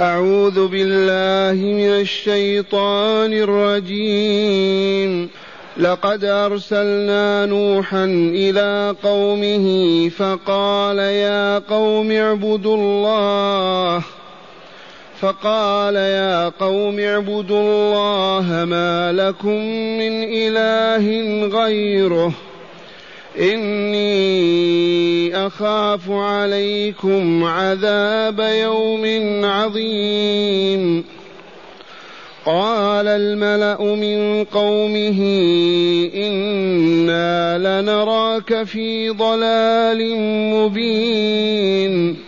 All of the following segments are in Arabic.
أعوذ بالله من الشيطان الرجيم. لقد أرسلنا نوحا إلى قومه فقال يا قوم اعبدوا الله. فقال يا قوم اعبدوا الله ما لكم من إله غيره. إني أخاف عليكم عذاب يوم عظيم. قال الملأ من قومه إنا لنراك في ضلال مبين.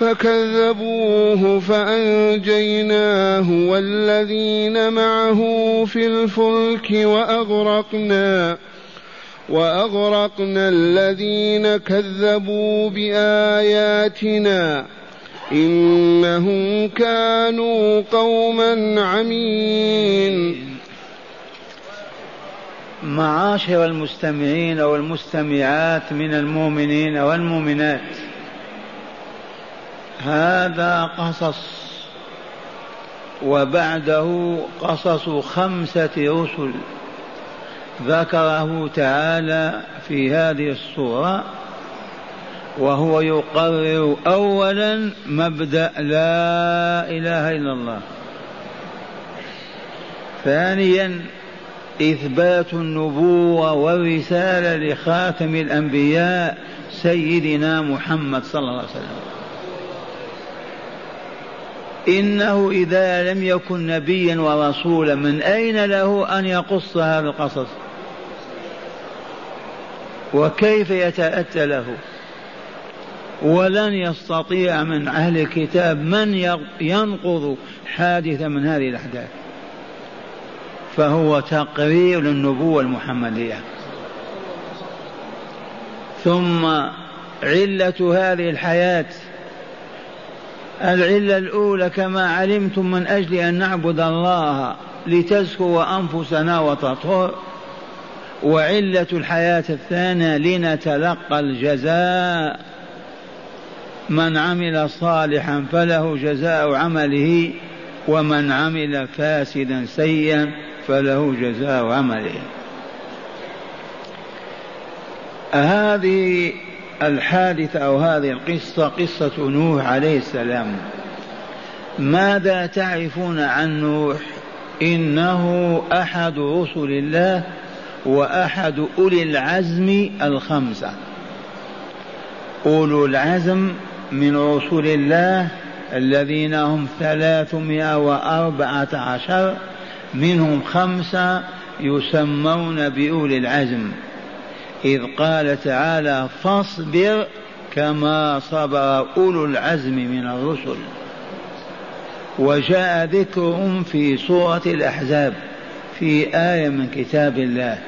فكذبوه فأنجيناه والذين معه في الفلك وأغرقنا وأغرقنا الذين كذبوا بآياتنا إنهم كانوا قوما عمين. معاشر المستمعين والمستمعات من المؤمنين والمؤمنات. هذا قصص وبعده قصص خمسة رسل ذكره تعالى في هذه الصورة وهو يقرر أولا مبدأ لا إله إلا الله. ثانيا إثبات النبوة والرسالة لخاتم الأنبياء سيدنا محمد صلى الله عليه وسلم. إنه إذا لم يكن نبيا ورسولا من أين له أن يقص هذا القصص؟ وكيف يتأتى له؟ ولن يستطيع من أهل الكتاب من ينقض حادثة من هذه الأحداث. فهو تقرير للنبوة المحمدية. ثم علة هذه الحياة العلة الأولى كما علمتم من أجل أن نعبد الله لتزكو أنفسنا وتطهر. وعلة الحياة الثانية لنتلقى الجزاء. من عمل صالحا فله جزاء عمله ومن عمل فاسدا سيئا فله جزاء عمله. هذه الحادثة أو هذه القصة قصة نوح عليه السلام. ماذا تعرفون عن نوح؟ إنه أحد رسل الله وأحد أولي العزم الخمسة. أولو العزم من رسل الله الذين هم ثلاثمائة وأربعة عشر منهم خمسة يسمون بأولي العزم. إذ قال تعالى فاصبر كما صبر أولو العزم من الرسل. وجاء ذكرهم في سورة الأحزاب في آية من كتاب الله.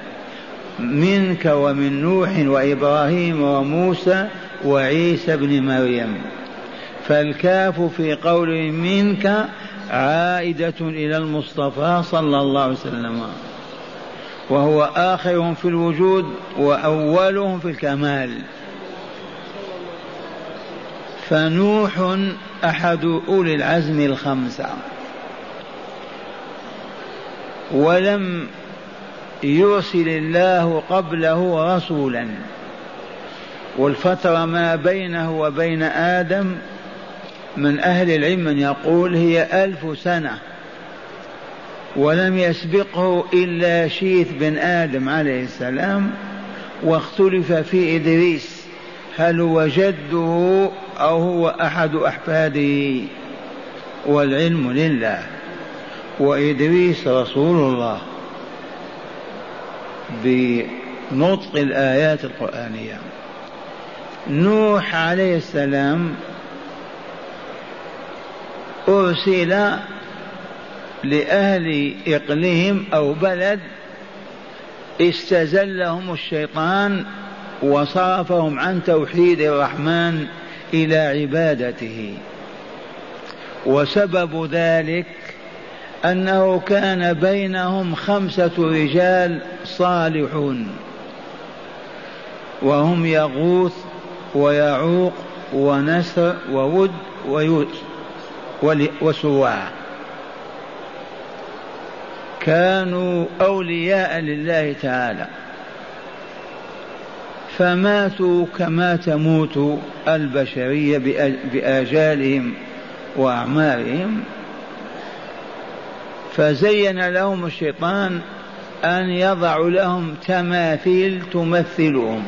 منك ومن نوح وإبراهيم وموسى وعيسى بن مريم. فالكاف في قوله منك عائدة إلى المصطفى صلى الله عليه وسلم. وهو آخرهم في الوجود وأولهم في الكمال. فنوح أحد أولي العزم الخمسة. ولم يرسل الله قبله رسولا. والفترة ما بينه وبين آدم من أهل العلم من يقول هي ألف سنة. ولم يسبقه إلا شيث بن آدم عليه السلام واختلف في إدريس هل هو جده أو هو أحد أحفاده. والعلم لله. وإدريس رسول الله. بنطق الآيات القرآنية. نوح عليه السلام أرسل لأهل إقليم أو بلد استزلهم الشيطان وصرفهم عن توحيد الرحمن إلى عبادته. وسبب ذلك أنه كان بينهم خمسة رجال صالحون وهم يغوث ويعوق ونسر وود وسواع. كانوا أولياء لله تعالى. فماتوا كما تموت البشرية بآجالهم وأعمارهم. فزين لهم الشيطان أن يضع لهم تماثيل تمثلهم.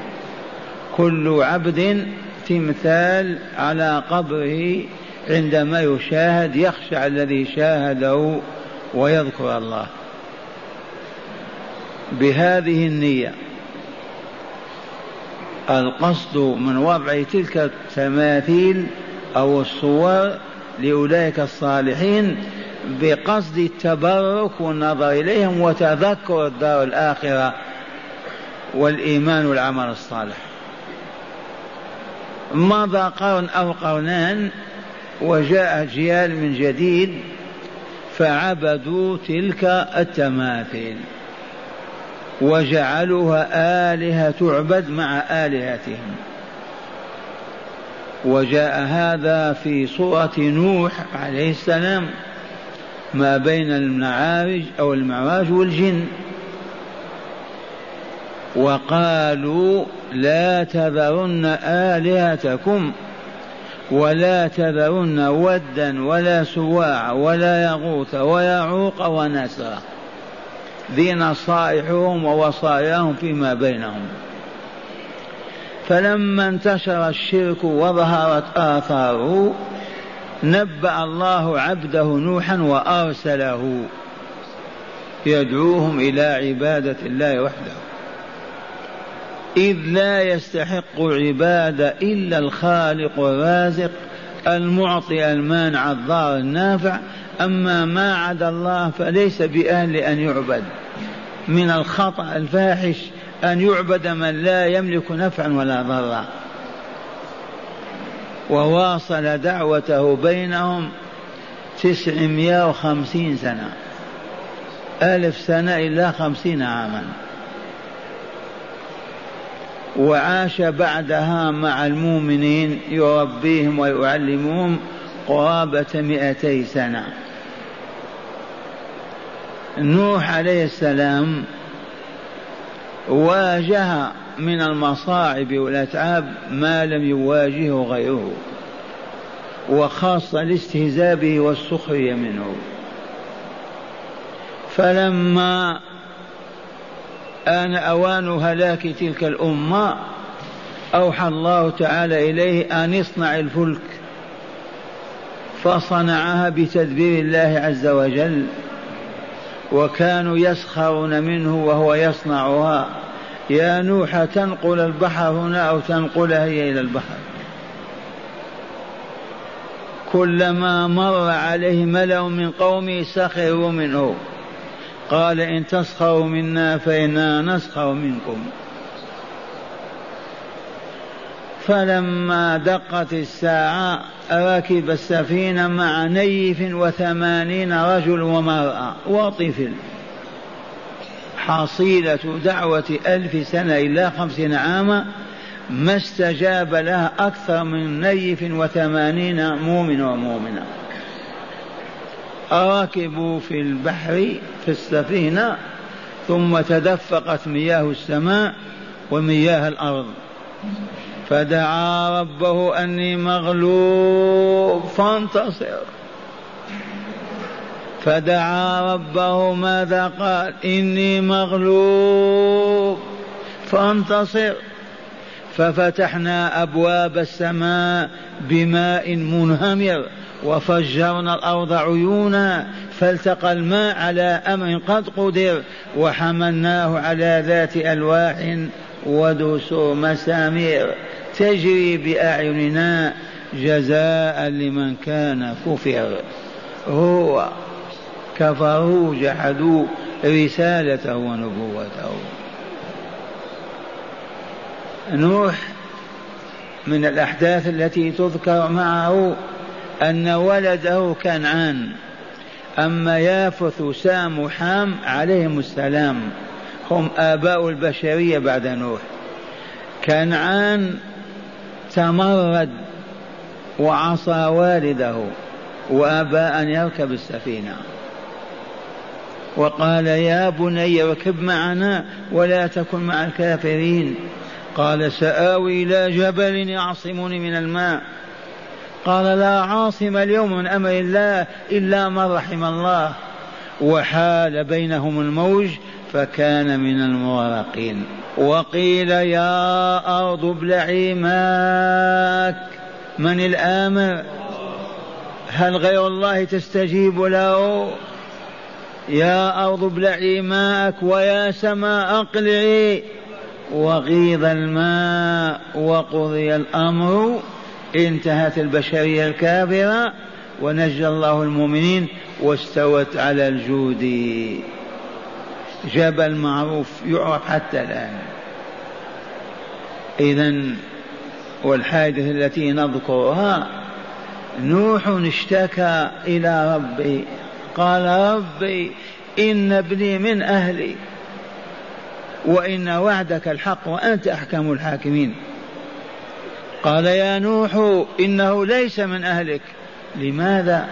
كل عبد تمثال على قبره عندما يشاهد يخشع الذي شاهده ويذكر الله. بهذه النية. القصد من وضع تلك التماثيل أو الصور لأولئك الصالحين بقصد التبرك والنظر إليهم وتذكر الدار الآخرة والإيمان والعمل الصالح. مضى قرن أو قرنان وجاء جيال من جديد فعبدوا تلك التماثيل. وجعلوها آلهة تعبد مع آلهتهم. وجاء هذا في سورة نوح عليه السلام ما بين المعارج أو المعراج والجن. وقالوا لا تذرن آلهتكم ولا تذرن ودا ولا سواع ولا يغوث ويعوق ونسرا. ذي نصائحهم ووصاياهم فيما بينهم. فلما انتشر الشرك وظهرت آثاره نبأ الله عبده نوحا وأرسله يدعوهم إلى عبادة الله وحده. إذ لا يستحق عبادة إلا الخالق الرازق المعطي المانع الضار النافع أما ما عدا الله فليس بأهل أن يعبد. من الخطأ الفاحش أن يعبد من لا يملك نفعا ولا ضرا. وواصل دعوته بينهم تسعمائة وخمسين سنة. ألف سنة إلا خمسين عاما. وعاش بعدها مع المؤمنين يربيهم ويعلمهم قرابة مئتي سنة. نوح عليه السلام واجه من المصاعب والأتعاب ما لم يواجهه غيره وخاصة الاستهزاء به والسخرية منه. فلما آن أوان هلاك تلك الأمة أوحى الله تعالى إليه أن يصنع الفلك فصنعها بتدبير الله عز وجل. وكانوا يسخرون منه وهو يصنعها. يا نوح تنقل البحر هنا أو تنقلها هي إلى البحر؟ كلما مر عليه ملأ من قومه سخروا منه. قال إن تسخروا منا فإنا نسخر منكم. فلما دقت الساعة ركب السفينة مع نيف وثمانين رجل ومرأة وطفل. حصيلة دعوة ألف سنة إلى خمسين عاما ما استجاب لها أكثر من نيف وثمانين مؤمن ومؤمنة. ركبوا في البحر في السفينة ثم تدفقت مياه السماء ومياه الأرض. فدعا ربه أني مغلوب فانتصر. فدعا ربه ماذا قال؟ إني مغلوب فانتصر. ففتحنا أبواب السماء بماء منهمر وفجرنا الأرض عيونا فالتقى الماء على أمر قد قدر وحملناه على ذات ألواح ودسور مسامير. تجري بأعيننا جزاء لمن كان كفر. هو كفروا جحدوا رسالته ونبوته. نوح من الأحداث التي تذكر معه أن ولده كنعان. أما يافث سام وحام عليهم السلام. هم آباء البشرية بعد نوح. كنعان تمرد وعصى والده وأبى أن يركب السفينة. وقال يا بني اركب معنا ولا تكن مع الكافرين. قال سآوي إلى جبل يعصمني من الماء. قال لا عاصم اليوم من أمر الله إلا من رحم الله. وحال بينهم الموج فكان من المغرقين. وقيل يا أرض ابلعي ماك. من الآمر؟ هل غير الله تستجيب له؟ يا أرض ابلعي ماءك ويا سماء أقلعي. وغيض الماء وقضي الأمر. انتهت البشرية الكافرة. ونجى الله المؤمنين واستوت على الجود. جبل معروف يعرف حتى الآن. إذا والحادثة التي نذكرها نوح اشتكى إلى ربي قال ربي إن ابني من أهلي وإن وعدك الحق وأنت أحكم الحاكمين. قال يا نوح إنه ليس من أهلك. لماذا؟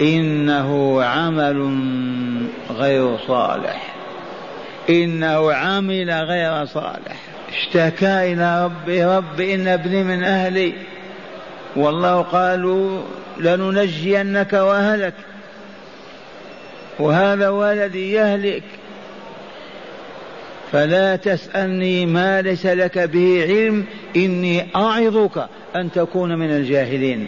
إنه عمل غير صالح. إنه عمل غير صالح. اشتكى إلى ربي ربي إن ابني من أهلي. والله قالوا لننجينك وأهلك. وهذا ولدي يهلك. فلا تسألني ما ليس لك به علم إني أعظك أن تكون من الجاهلين.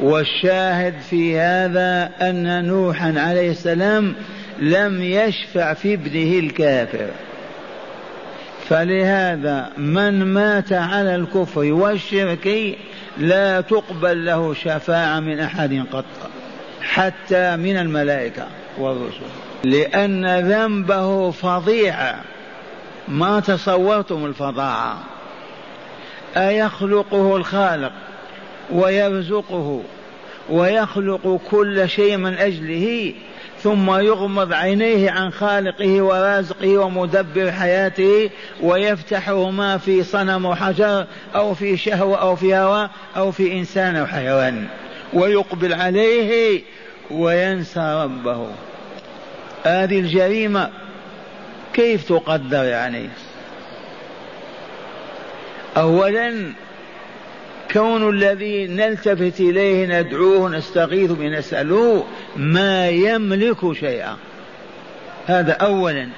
والشاهد في هذا أن نوحا عليه السلام لم يشفع في ابنه الكافر. فلهذا من مات على الكفر والشرك لا تقبل له شفاعة من أحد قط حتى من الملائكة والرسل. لأن ذنبه فظيعة ما تصورتم الفظاعة. أيخلقه الخالق ويرزقه ويخلق كل شيء من أجله؟ ثم يغمض عينيه عن خالقه ورازقه ومدبر حياته ويفتحهما في صنم وحجر أو في شهوة أو في هواء أو في إنسان أو حيوان. ويقبل عليه وينسى ربه. هذه الجريمة كيف تقدر يعني؟ أولا كون الذي نلتفت إليه ندعوه نستغيث به نسأله ما يملك شيئا. هذا أولا.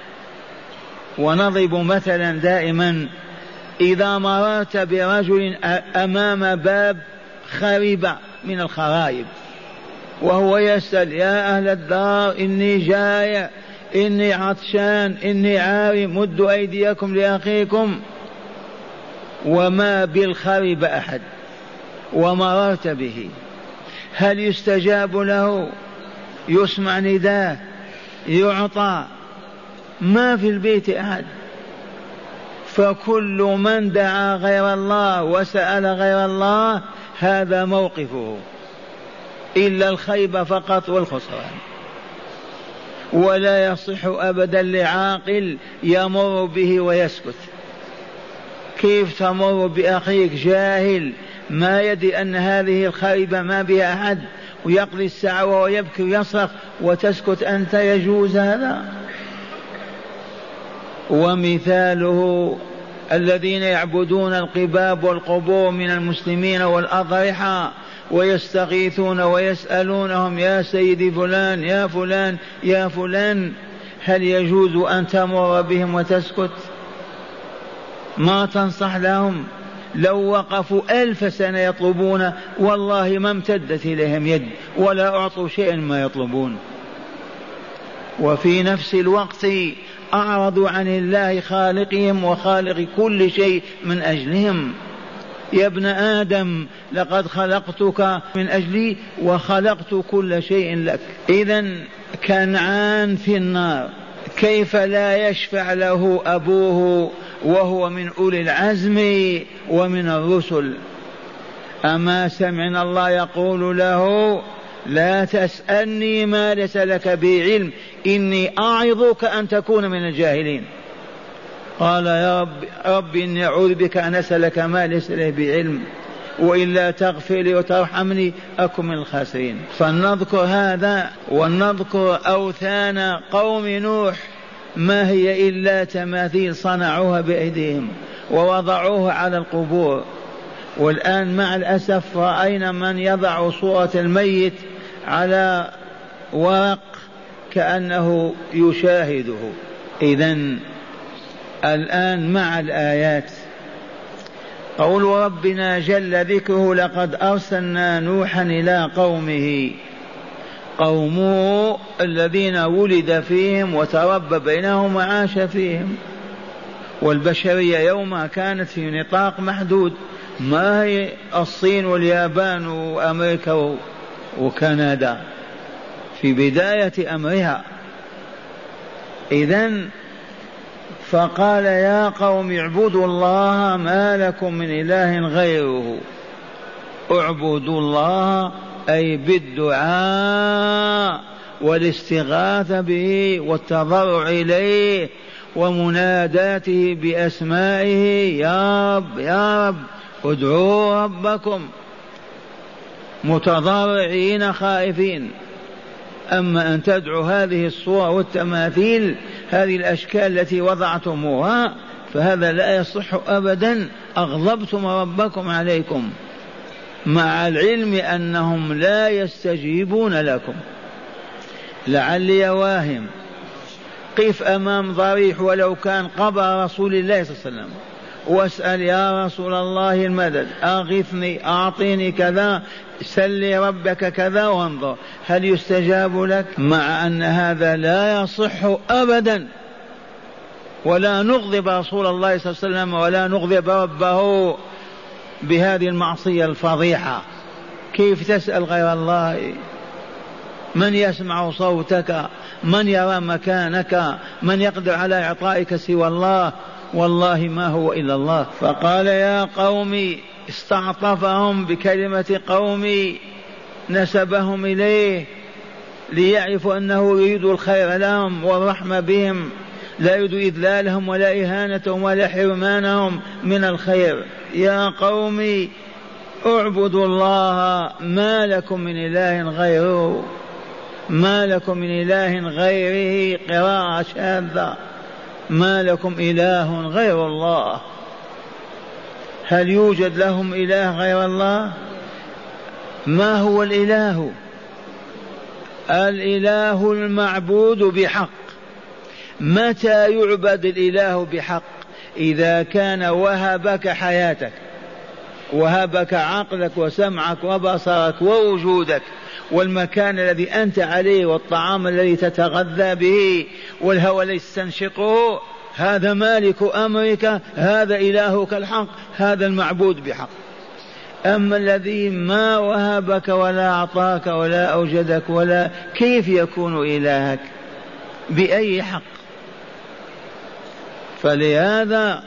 ونضرب مثلا دائما إذا مررت برجل أمام باب خرب من الخرائب وهو يسأل يا أهل الدار إني جاي إني عطشان إني عاري مدوا أيديكم لأخيكم. وما بالخرب أحد. ومررت به. هل يستجاب له؟ يسمع نداه يعطى. ما في البيت أحد. فكل من دعا غير الله وسأل غير الله هذا موقفه. إلا الخيبة فقط والخسران. ولا يصح أبدا لعاقل يمر به ويسكت. كيف تمر بأخيك جاهل ما يدري أن هذه الخيبة ما بها أحد ويقضي الساعة وهو يبكي ويصرخ وتسكت أنت يجوز هذا؟ ومثاله الذين يعبدون القباب والقبور من المسلمين والأضرحة ويستغيثون ويسألونهم يا سيدي فلان يا فلان يا فلان هل يجوز أن تمر بهم وتسكت؟ ما تنصح لهم؟ لو وقفوا ألف سنة يطلبون والله ما امتدت إليهم يد ولا أعطوا شيئا ما يطلبون. وفي نفس الوقت أعرضوا عن الله خالقهم وخالق كل شيء من أجلهم. يا ابن آدم لقد خلقتك من أجلي وخلقت كل شيء لك. إذا كنعان في النار. كيف لا يشفع له أبوه وهو من أولي العزم ومن الرسل؟ أما سمعنا الله يقول له لا تسألني ما ليس لك به علم إني أعظك أن تكون من الجاهلين. قال يا رب رب إني أعوذ بك أن أسألك ما ليس لي بعلم وإلا تغفر لي وترحمني أكن من الخاسرين. فلنذكر هذا ولنذكر أوثان قوم نوح ما هي إلا تماثيل صنعوها بأيديهم ووضعوها على القبور. والآن مع الأسف رأينا من يضع صورة الميت على ورق كأنه يشاهده. إذا الآن مع الآيات. قول ربنا جل ذكره لقد أرسلنا نوحا إلى قومه. قومه الذين ولد فيهم وتربى بينهم وعاش فيهم. والبشرية يومها كانت في نطاق محدود. ما هي الصين واليابان وأمريكا وكندا؟ في بداية أمرها. إذا فقال يا قوم اعبدوا الله ما لكم من إله غيره. اعبدوا الله أي بالدعاء والاستغاثة به والتضرع إليه ومناداته بأسمائه يا رب يا رب ادعوا ربكم. متضرعين خائفين. أما أن تدعوا هذه الصور والتماثيل هذه الأشكال التي وضعتموها فهذا لا يصح أبدا. أغضبتم ربكم عليكم. مع العلم أنهم لا يستجيبون لكم. لعلي واهم. قف أمام ضريح ولو كان قبر رسول الله صلى الله عليه وسلم. واسأل يا رسول الله المدد. أغثني أعطيني كذا سل ربك كذا وانظر. هل يستجاب لك؟ مع أن هذا لا يصح أبدا. ولا نغضب رسول الله صلى الله عليه وسلم ولا نغضب ربه بهذه المعصية الفضيحة. كيف تسأل غير الله؟ من يسمع صوتك؟ من يرى مكانك؟ من يقدر على إعطائك سوى الله؟ والله ما هو إلا الله. فقال يا قوم استعطفهم بكلمة قومي نسبهم إليه ليعرفوا أنه يريد الخير لهم والرحمة بهم. لا يريد إذلالهم ولا إهانتهم ولا حرمانهم من الخير. يا قوم اعبدوا الله ما لكم من إله غيره ما لكم من إله غيره قراءة شاذة. ما لكم إله غير الله. هل يوجد لهم إله غير الله؟ ما هو الإله؟ الإله المعبود بحق. متى يعبد الإله بحق؟ إذا كان وهبك حياتك وهبك عقلك وسمعك وبصرك ووجودك. والمكان الذي أنت عليه والطعام الذي تتغذى به والهوى الذي تستنشقه. هذا مالك أمرك هذا إلهك الحق هذا المعبود بحق. أما الذي ما وهبك ولا أعطاك ولا أوجدك ولا كيف يكون إلهك؟ بأي حق؟ فلهذا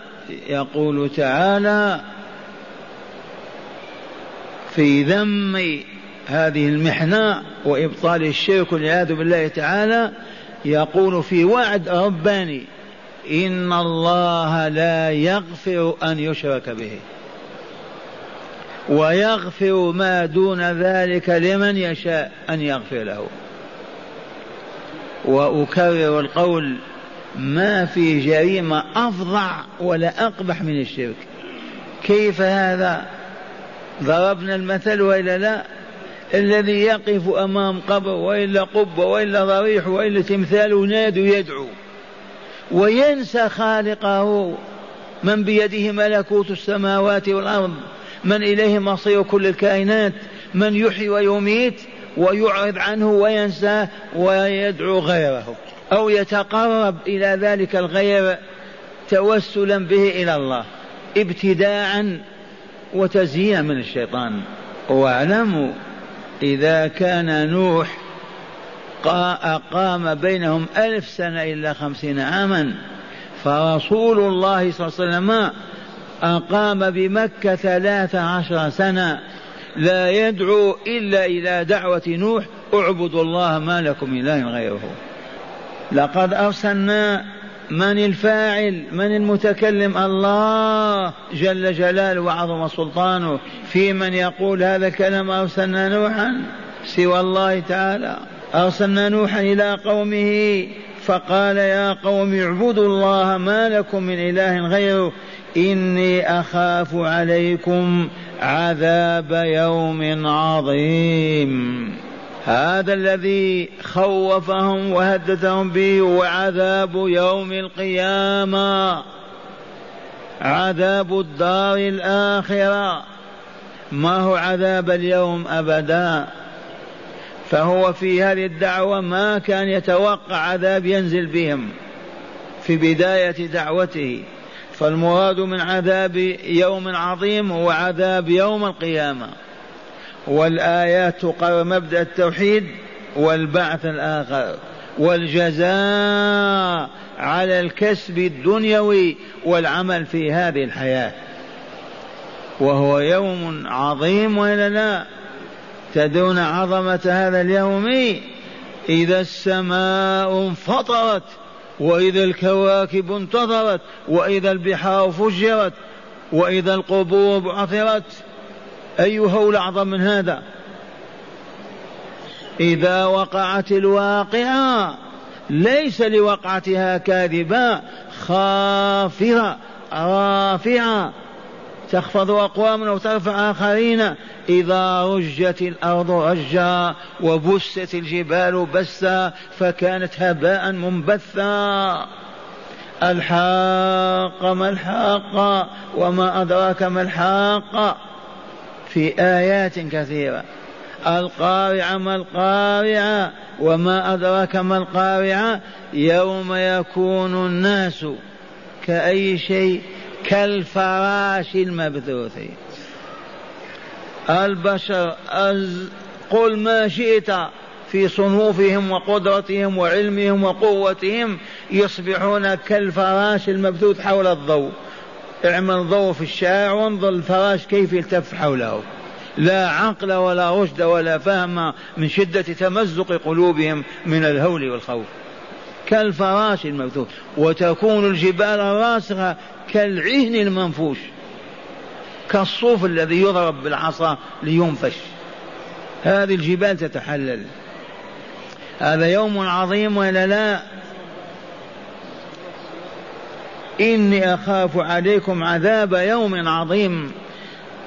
يقول تعالى في ذم هذه المحنة وإبطال الشرك والعياذ بالله تعالى يقول في وعد رباني إن الله لا يغفر أن يشرك به ويغفر ما دون ذلك لمن يشاء أن يغفر له وأكرر القول ما في جريمة أفظع ولا أقبح من الشرك كيف هذا؟ ضربنا المثل وإلا لا؟ الذي يقف أمام قبر وإلا قبة وإلا ضريح وإلا تمثال ينادي ويدعو. وينسى خالقه من بيده ملكوت السماوات والأرض من إليه مصير كل الكائنات من يحيي ويميت ويعرض عنه وينساه ويدعو غيره أو يتقرب إلى ذلك الغير توسلا به إلى الله ابتداعا وتزيينا من الشيطان. واعلموا إذا كان نوح أقام بينهم ألف سنة إلا خمسين عاما فرسول الله صلى الله عليه وسلم أقام بمكة ثلاث عشر سنة لا يدعو إلا إلى دعوة نوح اعبدوا الله ما لكم إله غيره. لقد أرسلنا من الفاعل من المتكلم؟ الله جل جلاله وعظم سلطانه. في من يقول هذا الكلام أرسلنا نوحا؟ سوى الله تعالى. أرسلنا نوحا إلى قومه. فقال يا قوم اعبدوا الله ما لكم من إله غيره. إني أخاف عليكم عذاب يوم عظيم. هذا الذي خوفهم وهددهم به هو عذاب يوم القيامة. عذاب الدار الآخرة. ما هو عذاب اليوم أبدا؟ فهو في هذه الدعوة ما كان يتوقع عذاب ينزل بهم في بداية دعوته. فالمراد من عذاب يوم عظيم هو عذاب يوم القيامة. والآيات تقرر مبدأ التوحيد والبعث الآخر والجزاء على الكسب الدنيوي والعمل في هذه الحياة. وهو يوم عظيم ولا لا؟ تدون عظمة هذا اليوم؟ إذا السماء انفطرت وإذا الكواكب انتظرت وإذا البحار فجرت وإذا القبور بعثرت أي هول أعظم من هذا. إذا وقعت الواقعة ليس لوقعتها كاذبة خافرة رافعة. تخفض أقواما وترفع آخرين. إذا رجت الأرض رجا وبست الجبال بسا فكانت هباء منبثا. الحاق ما الحاق وما أدراك ما الحاق. في آيات كثيرة. القارعة ما القارعة وما أدراك ما القارعة. يوم يكون الناس كأي شيء كالفراش المبثوث. البشر قل ما شئت في صنوفهم وقدرتهم وعلمهم وقوتهم يصبحون كالفراش المبثوث حول الضوء. اعمل ضوء في الشارع وانظر الفراش كيف يلتف حوله. لا عقل ولا رشد ولا فهم من شدة تمزق قلوبهم من الهول والخوف. كالفراش المبثوث. وتكون الجبال الراسخة كالعهن المنفوش. كالصوف الذي يضرب بالعصا لينفش. هذه الجبال تتحلل. هذا يوم عظيم ولا لا إني أخاف عليكم عذاب يوم عظيم.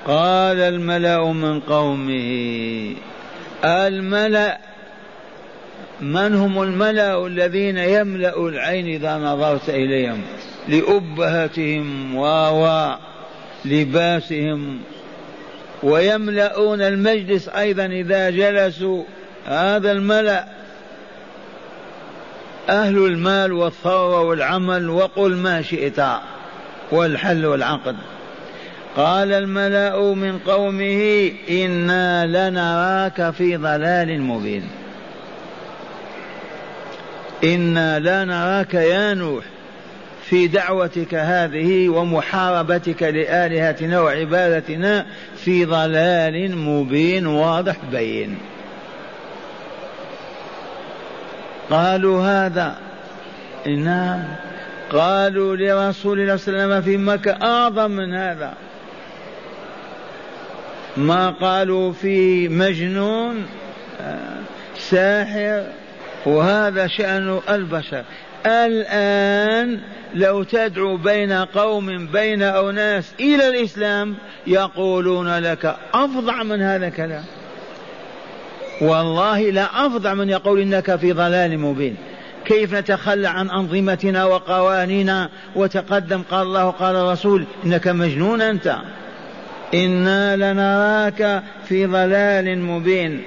قال الملأ من قومه الملأ من هم الملأ الذين يملأ العين إذا نظرت إليهم؟ لأبهتهم و لباسهم. ويملؤون المجلس أيضا إذا جلسوا. هذا الملأ أهل المال والثروة والعمل وقل ما شئت والحل والعقد. قال الملأ من قومه إنا لنراك في ضلال مبين. إنا لا نراك يا نوح في دعوتك هذه ومحاربتك لآلهتنا وعبادتنا في ضلال مبين واضح بين. قالوا هذا. نعم. قالوا لرسول الله صلى الله عليه وسلم في مكة أعظم من هذا. ما قالوا في مجنون ساحر. وهذا شأن البشر. الآن لو تدعو بين قوم بين أناس إلى الإسلام يقولون لك أفظع من هذا الكلام. والله لا أفظع من يقول إنك في ضلال مبين. كيف نتخلى عن أنظمتنا وقوانينا وتقدم؟ قال الله قال الرسول إنك مجنون أنت. إنا لنراك في ضلال مبين.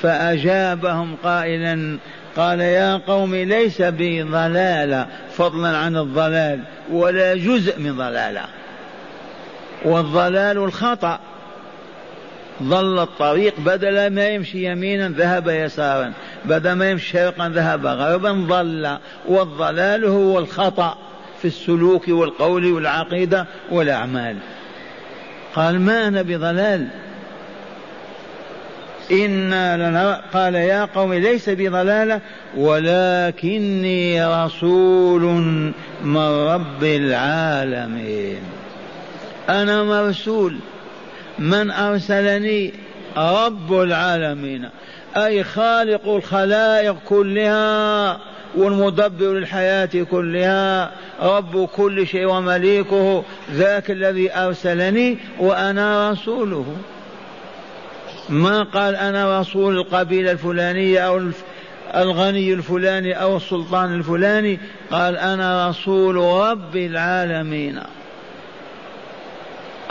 فأجابهم قائلا قال يا قوم ليس بي ضلالة فضلا عن الضلال ولا جزء من ضلالة. والضلال الخطأ. ضل الطريق بدل ما يمشي يمينا ذهب يسارا بدل ما يمشي شرقا ذهب غربا ضل والضلال هو الخطأ في السلوك والقول والعقيدة والأعمال. قال ما أنا بضلال؟ إنا لنرى قال يا قوم ليس بضلالة ولكني رسول من رب العالمين. أنا مرسول. من أرسلني رب العالمين أي خالق الخلائق كلها والمدبر للحياة كلها رب كل شيء ومليكه ذاك الذي أرسلني وأنا رسوله. ما قال أنا رسول القبيلة الفلانية أو الغني الفلاني أو السلطان الفلاني قال أنا رسول رب العالمين.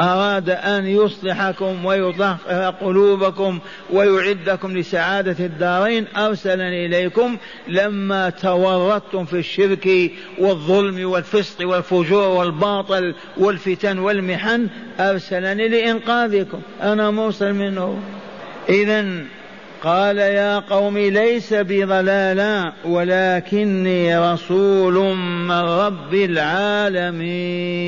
أراد أن يصلحكم ويطهر قلوبكم ويعدكم لسعادة الدارين أرسلني إليكم لما تورطتم في الشرك والظلم والفسق والفجور والباطل والفتن والمحن أرسلني لإنقاذكم. أنا مرسل منه. إذا قال يا قوم ليس بضلالا ولكني رسول من رب العالمين.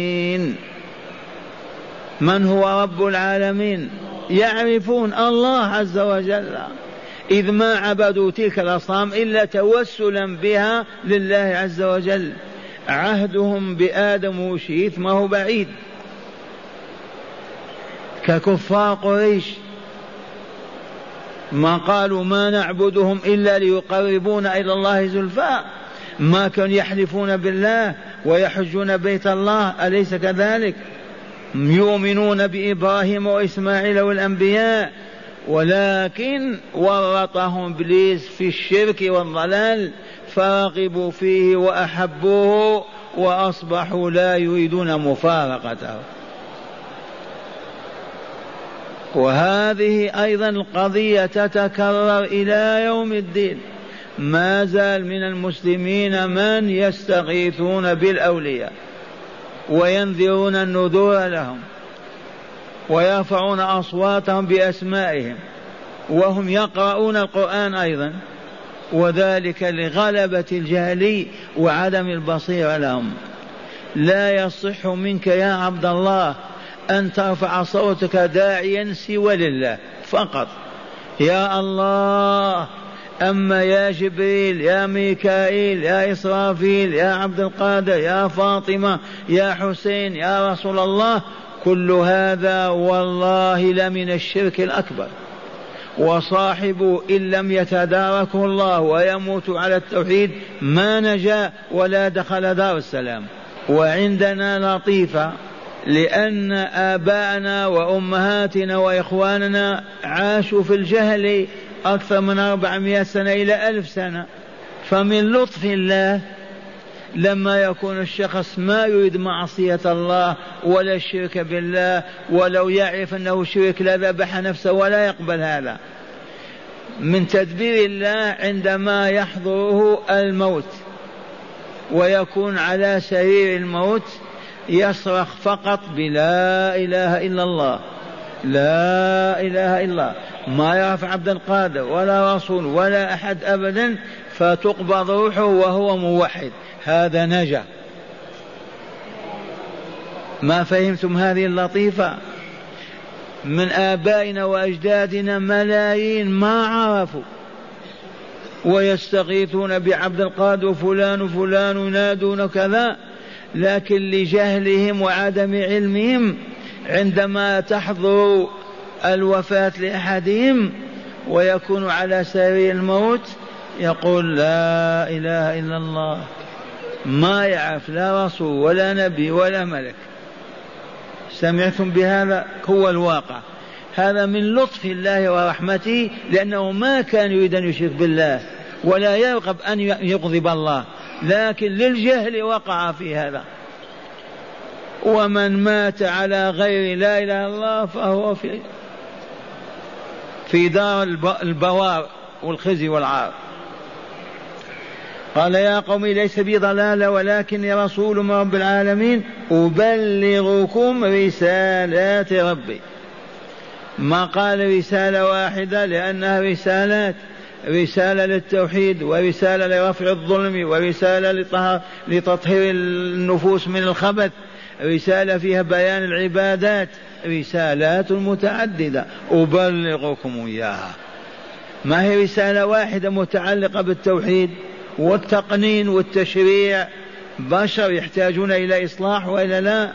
من هو رب العالمين؟ يعرفون الله عز وجل. إذ ما عبدوا تلك الأصنام إلا توسلا بها لله عز وجل. عهدهم بآدم وشيث ما هو بعيد. ككفار قريش. ما قالوا ما نعبدهم إلا ليقربونا إلى الله زلفى. ما كانوا يحلفون بالله ويحجون بيت الله أليس كذلك؟ يؤمنون بإبراهيم وإسماعيل والأنبياء ولكن ورطهم إبليس في الشرك والضلال فرغبوا فيه وأحبوه وأصبحوا لا يريدون مفارقته. وهذه أيضا القضية تتكرر إلى يوم الدين. ما زال من المسلمين من يستغيثون بالأولياء. وينذرون النذور لهم ويرفعون أصواتهم بأسمائهم وهم يقرؤون القرآن أيضا وذلك لغلبة الجهل وعدم البصيرة لهم. لا يصح منك يا عبد الله أن ترفع صوتك داعيا سوى لله فقط. يا الله أما يا جبريل يا ميكائيل يا إسرافيل يا عبد القادر يا فاطمة يا حسين يا رسول الله كل هذا والله لمن الشرك الأكبر. وصاحب إن لم يتداركه الله ويموت على التوحيد ما نجا ولا دخل دار السلام. وعندنا لطيفة لأن آباءنا وأمهاتنا وإخواننا عاشوا في الجهل أكثر من أربعمائة سنة إلى ألف سنة. فمن لطف الله لما يكون الشخص ما يريد معصية الله ولا الشرك بالله ولو يعرف أنه شرك لذبح نفسه ولا يقبل هذا. من تدبير الله عندما يحضره الموت ويكون على سرير الموت يصرخ فقط بلا إله إلا الله. لا إله إلا الله. ما يعرف عبد القادر ولا رسول ولا أحد أبدا فتقبض روحه وهو موحد. هذا نجا. ما فهمتم هذه اللطيفة؟ من آبائنا وأجدادنا ملايين ما عرفوا. ويستغيثون بعبد القادر فلان وفلان ينادون كذا لكن لجهلهم وعدم علمهم عندما تحضر الوفاة لأحدهم ويكون على سرير الموت يقول لا إله إلا الله ما يعرف لا رسول ولا نبي ولا ملك. سمعتم بهذا؟ هو الواقع. هذا من لطف الله ورحمته لأنه ما كان يريد أن يشرك بالله ولا يرغب أن يغضب الله لكن للجهل وقع في هذا. ومن مات على غير لا إله إلا الله فهو في في دار البوار والخزي والعار. قال يا قوم ليس بي ضلالة ولكني رسول من رب العالمين أبلغكم رسالات ربي. ما قال رسالة واحدة لأنها رسالات. رسالة للتوحيد ورسالة لرفع الظلم ورسالة لتطهير النفوس من الخبث. رسالة فيها بيان العبادات رسالات متعددة. أبلغكم إياها. ما هي رسالة واحدة متعلقة بالتوحيد والتقنين والتشريع؟ بشر يحتاجون إلى إصلاح وإلا لا؟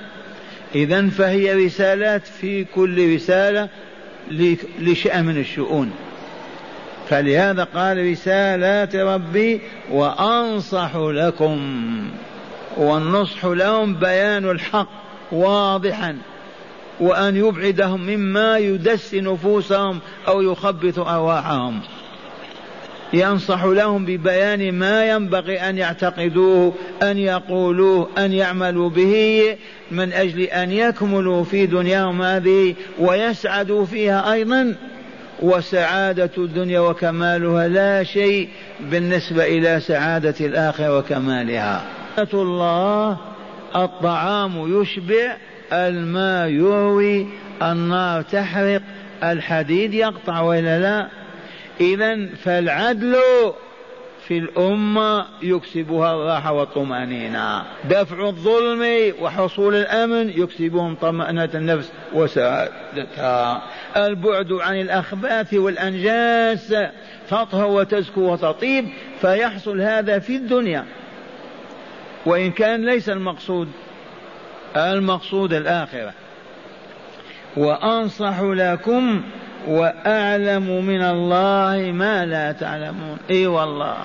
إذا فهي رسالات في كل رسالة لشأن من الشؤون. فلهذا قال رسالات ربي وأنصح لكم. والنصح لهم بيان الحق واضحا وأن يبعدهم مما يدس نفوسهم أو يخبط أرواحهم. ينصح لهم ببيان ما ينبغي أن يعتقدوه أن يقولوه أن يعملوا به من أجل أن يكملوا في دنياهم هذه ويسعدوا فيها أيضا. وسعادة الدنيا وكمالها لا شيء بالنسبة إلى سعادة الآخرة وكمالها. الله الطعام يشبع الماء يروي النار تحرق الحديد يقطع ولا لا؟ إذا فالعدل في الأمة يكسبها الراحة والطمأنينة. دفع الظلم وحصول الأمن يكسبهم طمأنة النفس وسعادتها. البعد عن الأخباث والأنجاس تطهر وتزكو وتطيب فيحصل هذا في الدنيا. وإن كان ليس المقصود المقصود الآخرة. وأنصح لكم وأعلم من الله ما لا تعلمون. إي والله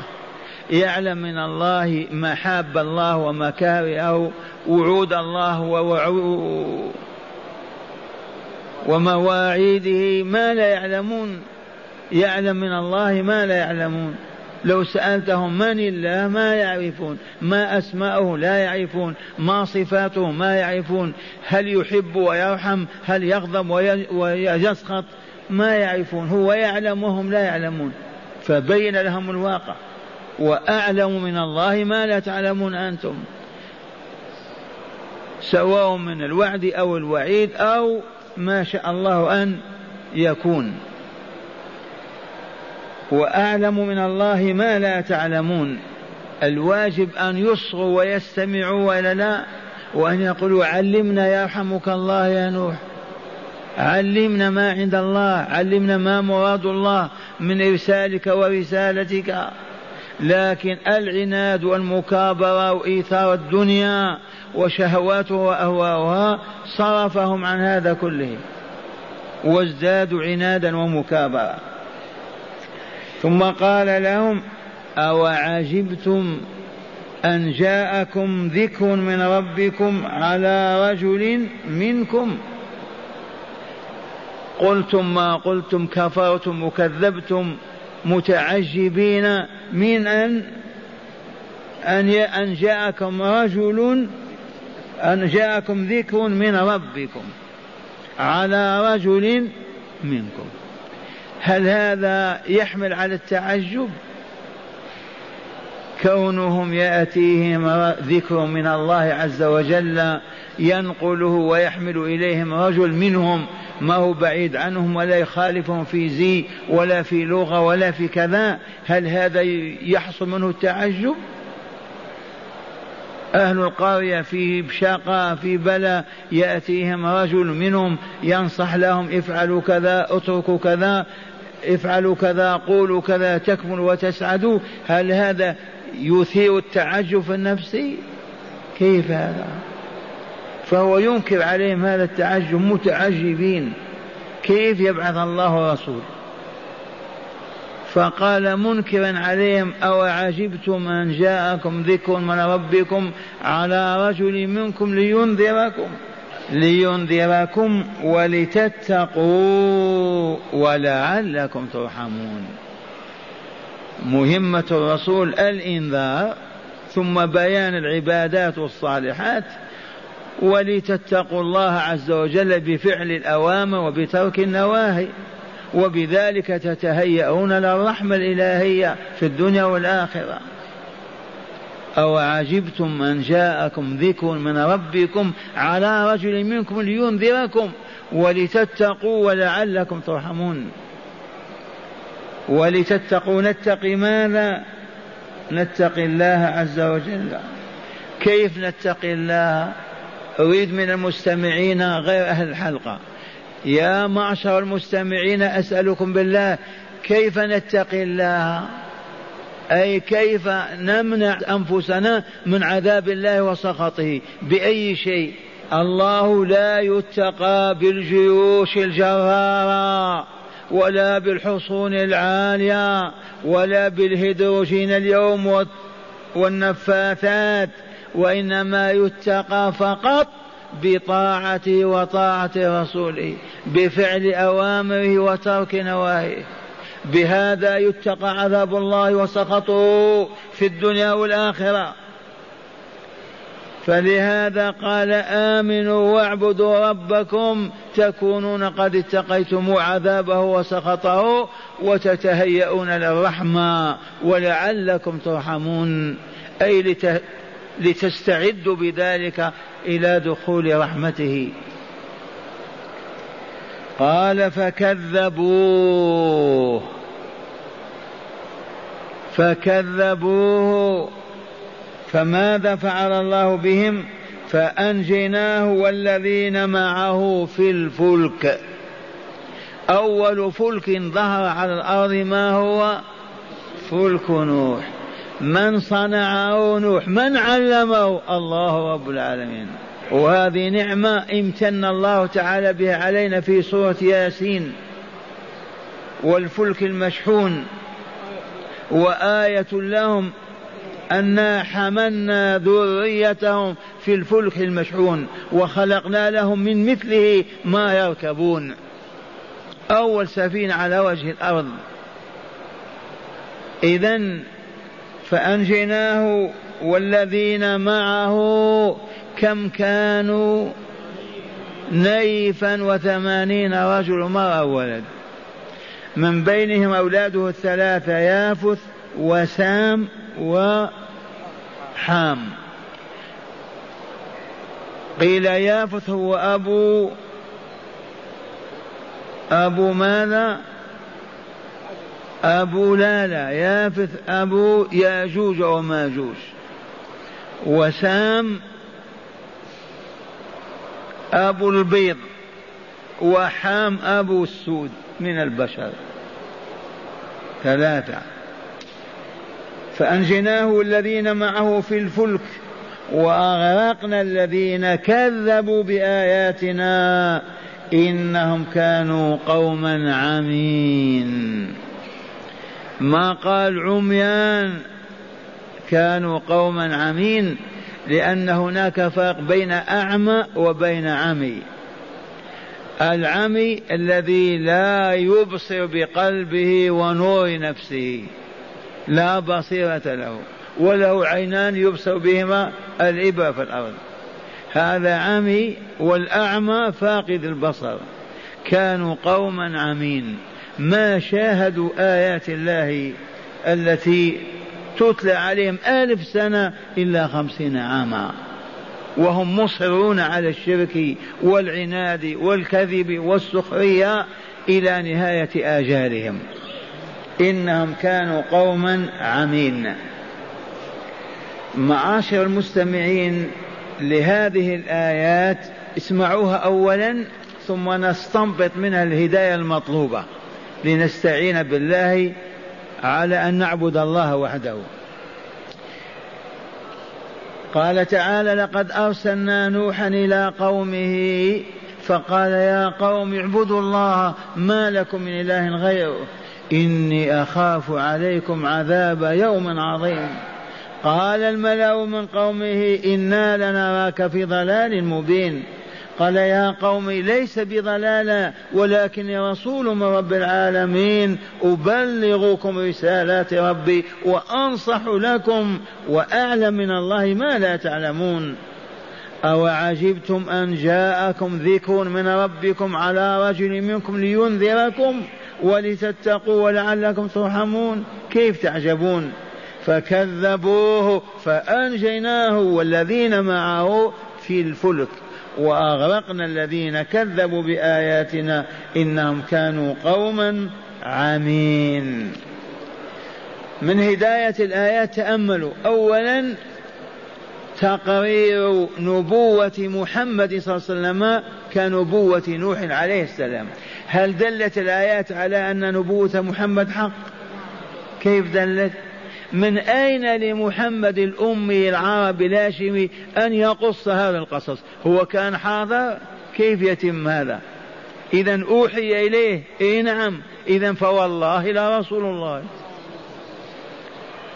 يعلم من الله محاب الله ومكارهه وعود الله ومواعيده ما لا يعلمون. يعلم من الله ما لا يعلمون. لو سألتهم من الله ما يعرفون ما أسماءه لا يعرفون ما صفاته ما يعرفون هل يحب ويرحم هل يغضب ويسخط ما يعرفون هو يعلم وهم لا يعلمون. فبين لهم الواقع وأعلم من الله ما لا تعلمون أنتم. سواء من الوعد أو الوعيد أو ما شاء الله أن يكون. وأعلم من الله ما لا تعلمون. الواجب أن يصغوا ويستمعوا ولا لا وأن يقولوا علمنا يرحمك الله يا نوح. علمنا ما عند الله علمنا ما مراد الله من إرسالك ورسالتك. لكن العناد والمكابرة وإيثار الدنيا وشهواته وأهواؤها صرفهم عن هذا كله. وازدادوا عنادا ومكابرة. ثم قال لهم أو عجبتم أن جاءكم ذكر من ربكم على رجل منكم؟ قلتم ما قلتم كفرتم وكذبتم متعجبين من أن أن أن جاءكم رجل أن جاءكم ذكر من ربكم على رجل منكم. هل هذا يحمل على التعجب؟ كونهم يأتيهم ذكر من الله عز وجل ينقله ويحمل إليهم رجل منهم ما هو بعيد عنهم ولا يخالفهم في زي ولا في لغة ولا في كذا هل هذا يحصل منه التعجب؟ أهل القرية في شقاء في بلاء يأتيهم رجل منهم ينصح لهم افعلوا كذا اتركوا كذا افعلوا كذا قولوا كذا تكملوا وتسعدوا. هل هذا يثير التعجب النفسي؟ كيف هذا؟ فهو ينكر عليهم هذا التعجب متعجبين. كيف يبعث الله رسول؟ فقال منكرا عليهم أو عجبتم أن جاءكم ذكر من ربكم على رجل منكم لينذركم؟ لينذركم ولتتقوا ولعلكم ترحمون. مهمة الرسول الإنذار ثم بيان العبادات والصالحات ولتتقوا الله عز وجل بفعل الأوامر وبترك النواهي وبذلك تتهيئون للرحمة الإلهية في الدنيا والآخرة. أو عجبتم من جاءكم ذكر من ربكم على رجل منكم لينذركم ولتتقوا ولعلكم ترحمون. ولتتقوا نتقي ماذا؟ نتقي الله عز وجل. كيف نتقي الله؟ أريد من المستمعين غير أهل الحلقة. يا معشر المستمعين أسألكم بالله كيف نتقي الله؟ أي كيف نمنع أنفسنا من عذاب الله وسخطه؟ بأي شيء؟ الله لا يتقى بالجيوش الجرارة ولا بالحصون العالية ولا بالهيدروجين اليوم والنفاثات وإنما يتقى فقط بطاعته وطاعة رسوله بفعل أوامره وترك نواهيه. بهذا يتقى عذاب الله وسخطه في الدنيا والآخرة. فلهذا قال آمنوا واعبدوا ربكم تكونون قد اتقيتم عذابه وسخطه وتتهيئون للرحمة ولعلكم ترحمون. أي لتستعدوا بذلك إلى دخول رحمته. قال فكذبوه. فكذبوه. فماذا فعل الله بهم؟ فأنجيناه والذين معه في الفلك. أول فلك ظهر على الأرض ما هو؟ فلك نوح. من صنعه نوح؟ من علمه؟ الله رب العالمين. وهذه نعمة امتن الله تعالى بها علينا في سورة ياسين والفلك المشحون وآية لهم أنا حملنا ذريتهم في الفلك المشحون وخلقنا لهم من مثله ما يركبون. أول سفينة على وجه الأرض. إذا فأنجيناه والذين معه كم كانوا نيفا وثمانين رجل مرأة ولد. من بينهم أولاده الثلاثة يافث وسام وحام. قيل يافث هو أبو أبو ماذا؟ أبو لا لا يافث أبو ياجوج وماجوج وسام أبو البيض وحام أبو السود من البشر. ثلاثة. فأنجيناه الذين معه في الفلك وأغرقنا الذين كذبوا بآياتنا إنهم كانوا قوما عمين. ما قال عميان؟ كانوا قوما عمين. لأن هناك فرق بين أعمى وبين عمي. العمي الذي لا يبصر بقلبه ونور نفسه. لا بصيرة له. وله عينان يبصر بهما الإبرة في الأرض. هذا عمي والأعمى فاقد البصر. كانوا قوما عمين. ما شاهدوا آيات الله التي تتلى عليهم ألف سنة إلا خمسين عاما. وهم مصرون على الشرك والعناد والكذب والسخرية إلى نهاية آجالهم. إنهم كانوا قوما عمين. معاشر المستمعين لهذه الآيات اسمعوها أولا ثم نستنبط منها الهداية المطلوبة. لنستعين بالله على أن نعبد الله وحده. قال تعالى لقد أرسلنا نوحا إلى قومه فقال يا قوم اعبدوا الله ما لكم من إله غيره. إني أخاف عليكم عذاب يوم عظيم. قال الملأ من قومه إنا لنراك في ضلال مبين. قال يا قوم ليس بضلالة ولكني رسول من رب العالمين أبلغكم رسالات ربي وأنصح لكم وأعلم من الله ما لا تعلمون. أو عجبتم أن جاءكم ذكر من ربكم على رجل منكم لينذركم ولتتقوا ولعلكم ترحمون؟ كيف تعجبون؟ فكذبوه فأنجيناه والذين معه في الفلك. وأغرقنا الذين كذبوا بآياتنا إنهم كانوا قوما عمين. من هداية الآيات تأملوا. أولا تقرير نبوة محمد صلى الله عليه وسلم كنبوة نوح عليه السلام. هل دلت الآيات على أن نبوة محمد حق؟ كيف دلت؟ من أين لمحمد الأمي العربي الهاشمي أن يقص هذا القصص؟ هو كان حاضر؟ كيف يتم هذا؟ إذا أوحي إليه إيه نعم. إذا فوالله لا رسول الله.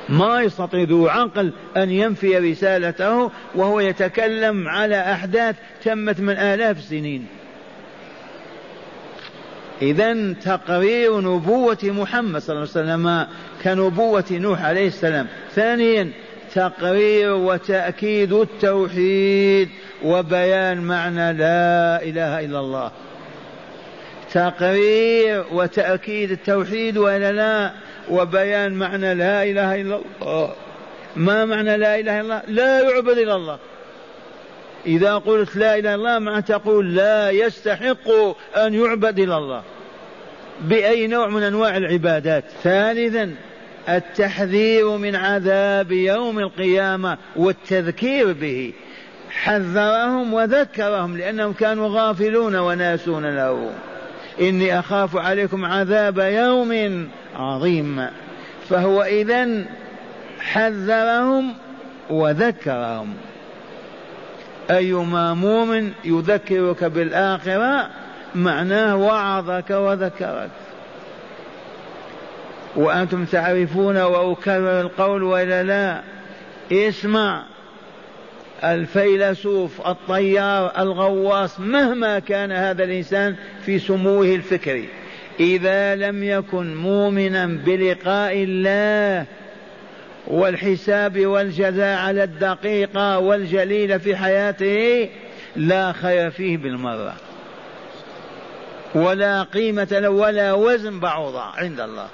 ما يستطيع ذو عقل أن ينفي رسالته وهو يتكلم على أحداث تمت من آلاف السنين. إذا تقرير نبوة محمد صلى الله عليه وسلم كنبوة نوح عليه السلام. ثانيا تقرير وتأكيد التوحيد وبيان معنى لا إله إلا الله. تقرير وتأكيد التوحيد ولا لا وبيان معنى لا إله إلا الله. ما معنى لا إله إلا الله؟ لا يعبد إلا الله. إذا قلت لا إله إلا الله معنى تقول لا يستحق أن يعبد إلا الله. بأي نوع من أنواع العبادات؟ ثالثا التحذير من عذاب يوم القيامة والتذكير به. حذرهم وذكرهم لأنهم كانوا غافلون وناسون له. إني أخاف عليكم عذاب يوم عظيم. فهو إذا حذرهم وذكرهم. أيما مؤمن يذكرك بالآخرة معناه وعظك وذكرك. وأنتم تعرفون وأكرر القول وإلا لا؟ اسمع. الفيلسوف الطيار الغواص مهما كان هذا الإنسان في سموه الفكري إذا لم يكن مؤمنا بلقاء الله والحساب والجزاء على الدقيقة والجليلة في حياته لا خير فيه بالمرة. ولا قيمة له ولا وزن بعوضة عند الله.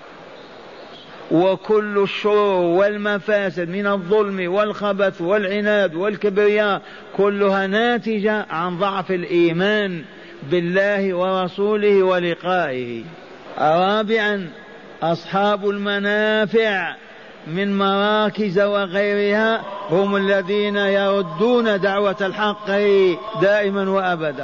وكل الشرور والمفاسد من الظلم والخبث والعناد والكبرياء كلها ناتجة عن ضعف الإيمان بالله ورسوله ولقائه. رابعا أصحاب المنافع. من مراكز وغيرها هم الذين يردون دعوة الحق دائما وأبدا.